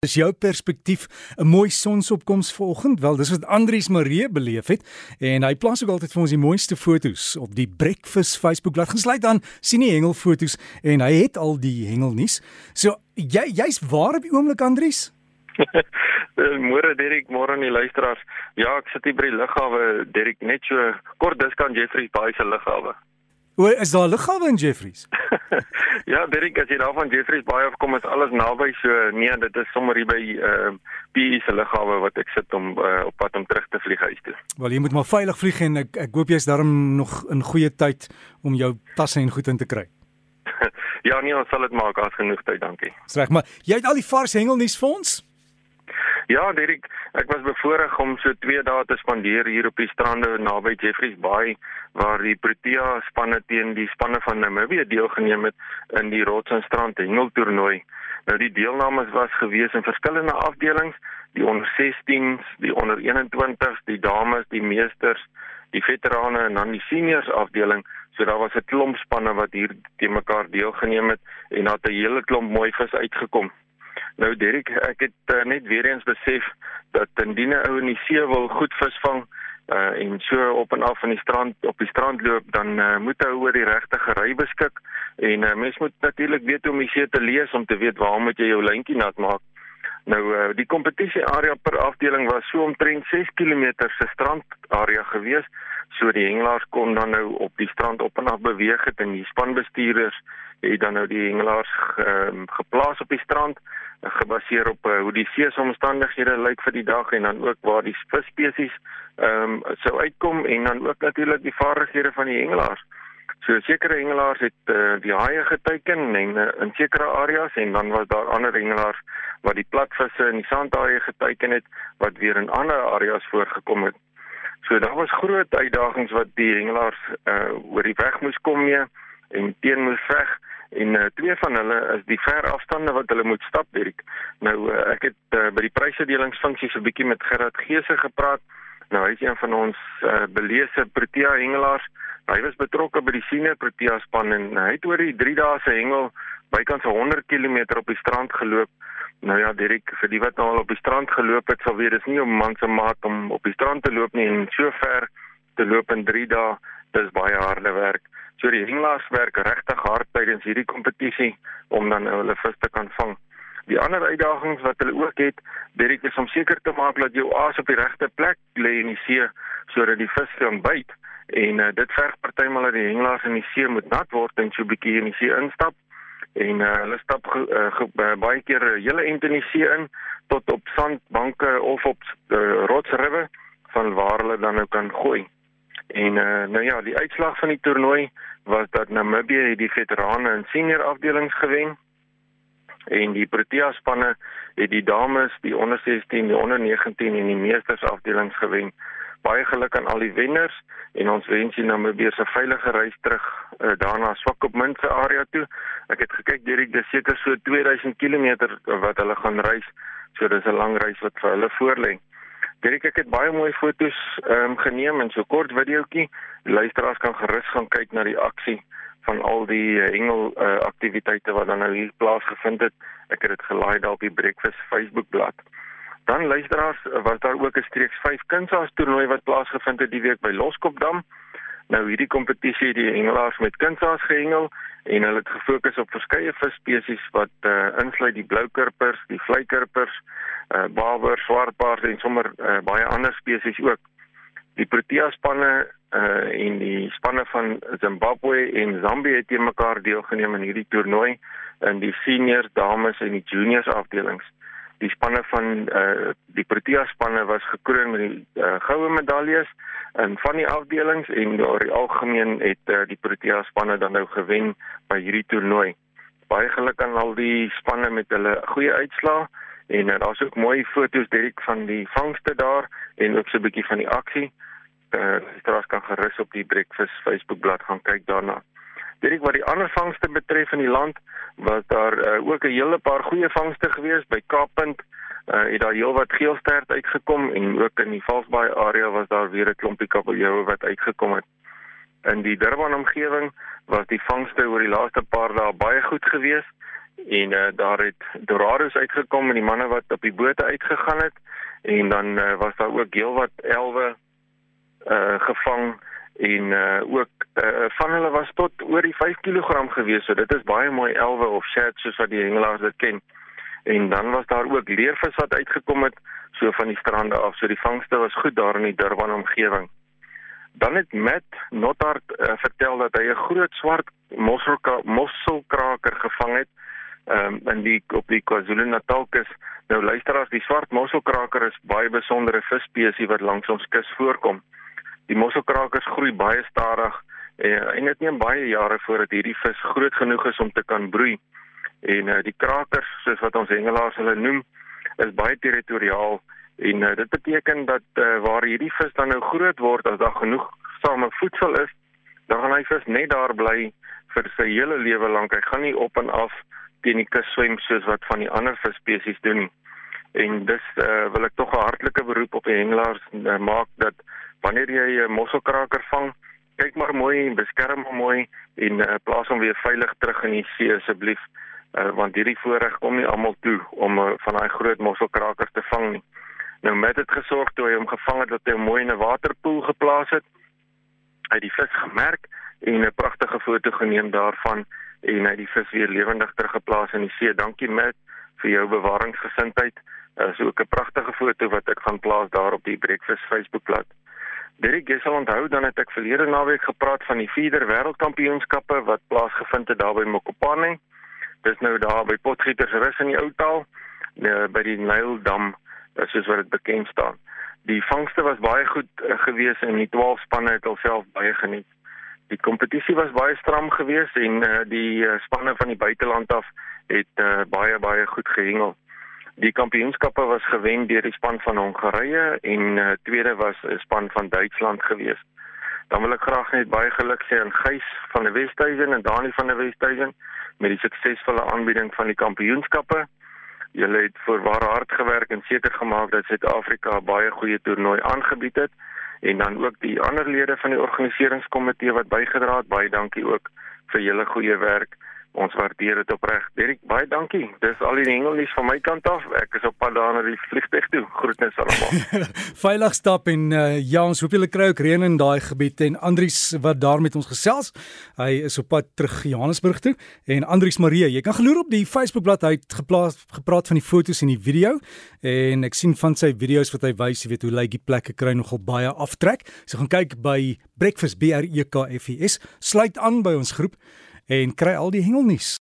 Dis jou perspektief 'n mooi sonsopkoms vanoggend. Wel, dis wat Andrius Marie beleef het en hy plaas ook altyd vir ons die mooiste fotos op die Breakfast Facebookblad. Gesluit dan sien hy hengelfoto's en hy het al die hengelnuus. So jy jy's waar op die oomblik Andrius? môre Derek, môre aan die luisteraars. Ja, ek sit hier by die lughawe, Derek, net so kort diskant Jeffrey Bay se lughawe. O, is daar lughawe in Jeffreys? ja, Derek, as jy daar van Jeffreys baie afkom, is alles naby. So nee, dit is sommer hier by ehm uh, PE se lughawe wat ek sit om uh, op pad om terug te vlieg huis toe. Wel, jy moet maar veilig vlieg en ek ek hoop jy's darm nog in goeie tyd om jou tasse en goed in te kry. ja, nee, ons sal dit maak as genoeg tyd, dankie. Reg, maar jy het al die vars hengelnuus vir ons? Ja, Dirk, ek was bevoorreg om so 2 dae te spandeer hier op die strande naby Jeffreys Bay waar die Protea spanne teen die spanne van Namibië deelgeneem het in die Rots en Strand hengeltoernooi. Nou die deelnames was gewees in verskillende afdelings, die onder 16s, die onder 21s, die dames, die meesters, die veterane en dan die seniors afdeling. So daar was 'n klomp spanne wat hier te mekaar deelgeneem het en daar het 'n hele klomp mooi vis uitgekom. Nou Derek, ek het uh, net weer eens besef dat indien 'n ou in die see wil goed visvang uh, en so op en af van die strand op die strand loop, dan uh, moet hy oor die regte gery beskik en uh, mens moet natuurlik weet hoe om die see te lees om te weet waar moet jy jou lyntjie nat maak. Nou uh, die kompetisie area per afdeling was so omtrent 6 km se strandarea gewees. So die hengelaars kon dan nou op die strand op en af beweeg het en die spanbestuurders het dan nou die hengelaars uh, geplaas op die strand gebaseer op uh, hoe die seesomstandighede lyk vir die dag en dan ook waar die visspesies ehm um, sou uitkom en dan ook natuurlik die vaardighede van die hengelaars. So sekere hengelaars het uh, die haie geteken en uh, in sekere areas en dan was daar ander hengelaars wat die platvisse in die sandhaie geteken het wat weer in ander areas voorgekom het. So daar was groot uitdagings wat die hengelaars uh, oor die weg moes kom mee en teen moes veg en uh, twee van hulle is die ver afstande wat hulle moet stap Dirk. Nou uh, ek het uh, by die prysverdelingsfunksies 'n bietjie met Gerard Geese gepraat. Nou hy is een van ons uh, beleese Protea hengelaars. Hy was betrokke by die senior Protea span en hy het oor die 3 dae se hengel bykans 100 km op die strand geloop. Nou ja, Dirk, vir die wat nou al op die strand geloop het, sal weet dis nie om man se maat om op die strand te loop nie en so ver te loop in 3 dae. Dis baie harde werk. So die hengelaars werk regtig hard tydens hierdie kompetisie om dan hulle vis te kan vang. Die ander uitdagings wat hulle ook het, dit is om seker te maak dat jou aas op die regte plek lê in die see sodat die vis kan byt. En uh, dit verg partymal dat die hengelaars in die see moet nat word en so 'n bietjie in die see instap. En uh, hulle stap uh, uh, baie keer 'n hele ent in die see in tot op sandbanke of op uh, rotsribbe van waar hulle dan nou kan gooi. En uh, nou ja, die uitslag van die toernooi was dat Namibië die veterane en senior afdelings gewen en die Protea spanne het die dames, die onder 16, die onder 19 en die meesters afdelings gewen. Baie geluk aan al die wenners en ons wens jy Namibië se veilige reis terug uh, daarna swak op minste area toe. Ek het gekyk deur dit seker so 2000 km wat hulle gaan reis. So dis 'n lang reis wat vir hulle voorlê. Dirk ek het baie mooi foto's ehm um, geneem en so kort videoetjie. Luisteraars kan gerus gaan kyk na die aksie van al die uh, hengel uh, aktiwiteite wat dan nou hier plaasgevind het. Ek het dit gelaai daar op die Breakfast Facebookblad. Dan luisteraars, was daar ook 'n streeks 5 kunsaas toernooi wat plaasgevind het die week by Loskopdam. Nou hierdie kompetisie het die hengelaars met kunsaas gehengel en hulle het gefokus op verskeie visspesies wat uh, insluit die bloukurpers, die vleikurpers, uh, baber, swartbaars en sommer uh, baie ander spesies ook. Die Protea spanne uh, en die spanne van Zimbabwe en Zambië het teen mekaar deelgeneem in hierdie toernooi in die seniors, dames en die juniors afdelings. Die spanne van uh, die Protea spanne was gekroon met die uh, goue medaljes en van die afdelings en oor die algemeen het uh, die Protea spanne dan nou gewen by hierdie toernooi. Baie geluk aan al die spanne met hulle goeie uitslae en uh, daar's ook mooi foto's direk van die vangste daar en ook so 'n bietjie van die aksie. Eh uh, jy kan gerus op die Breakfast Facebookblad gaan kyk daarna. Direk wat die ander vangste betref in die land, was daar uh, ook 'n hele paar goeie vangste gewees by Kaappunt. Uh, het daar heelwat geelstert uitgekom en ook in die Valsbaai area was daar weer 'n klompie kabeljoue wat uitgekom het. In die Durban omgewing was die vangste oor die laaste paar dae baie goed geweest en uh, daar het dorados uitgekom en die manne wat op die bote uitgegaan het en dan uh, was daar ook heelwat elwe uh gevang en uh ook uh, van hulle was tot oor die 5 kg gewees so dit is baie mooi elwe of shad soos wat die hengelaars dit ken en dan was daar ook leervis wat uitgekom het so van die strande af so die vangste was goed daar in die Durban omgewing dan het Matt Nothart uh, vertel dat hy 'n groot swart mosselkraker gevang het um, in die op die KwaZulu-Natal kus. Nou luisteraars, die swart mosselkraker is baie besondere visspesies wat langs ons kus voorkom. Die mosselkrakers groei baie stadig en, en dit neem baie jare voordat hierdie vis groot genoeg is om te kan broei. En uh, die krakers, soos wat ons hengelaars hulle noem, is baie territoriaal En uh, dit beteken dat uh, waar hierdie vis dan nou groot word as daar genoeg same voedsel is, dan gaan hy vis net daar bly vir sy hele lewe lank. Hy gaan nie op en af teen die kus swem soos wat van die ander visspesies doen nie. En dis uh, wil ek tog 'n hartlike beroep op die hengelaars uh, maak dat wanneer jy 'n mosselkraker vang, kyk maar mooi en beskerm hom mooi en uh, plaas hom weer veilig terug in die see asseblief. Uh, want hierdie voorreg kom nie almal toe om uh, van daai groot mosselkrakers te vang nie. Nou met dit gesorg toe hy hom gevang het dat hy hom mooi in 'n waterpoel geplaas het. Hy het die vis gemerk en 'n pragtige foto geneem daarvan en hy het die vis weer lewendig teruggeplaas in die see. Dankie Matt vir jou bewaringsgesindheid. Dit is ook 'n pragtige foto wat ek gaan plaas daar op die Breakfast Facebookblad. Derek, jy sal onthou dan het ek verlede naweek gepraat van die Feeder Wêreldkampioenskappe wat plaasgevind het daar by Mokopane. Dis nou daar by Potgietersrus in die ou taal, eh, by die Nyldam soos wat dit bekend staan. Die vangste was baie goed uh, gewees en die 12 spanne het alself baie geniet. Die kompetisie was baie stram geweest en uh, die uh, spanne van die buiteland af het uh, baie baie goed gehengel. Die kampioenskappe was gewen deur die span van Hongarye en uh, tweede was 'n span van Duitsland geweest. Dan wil ek graag net baie geluk sê aan Gys van die Westhuizen en Dani van die Westhuizen met die suksesvolle aanbieding van die kampioenskappe. Julle het voorwaar hard gewerk en seker gemaak dat Suid-Afrika baie goeie toernooi aangebied het en dan ook die ander lede van die organiseringskomitee wat bygedra het. Baie dankie ook vir julle goeie werk. Ons waardeer dit opreg. Derek, baie dankie. Dis al die hengelnuus van my kant af. Ek is op pad daar na die vliegtuig toe. Groetnis almal. Veilig stap en uh, ja, ons hoop julle kry ook reën in daai gebied en Andries wat daar met ons gesels. Hy is op pad terug Johannesburg toe en Andries Marie, jy kan geloer op die Facebookblad hy het geplaas gepraat van die fotos en die video en ek sien van sy video's wat hy wys, jy weet hoe lyk die plekke kry nogal baie aftrek. So gaan kyk by Breakfast B R E K F E S. Sluit aan by ons groep en kry al die hengelnuus.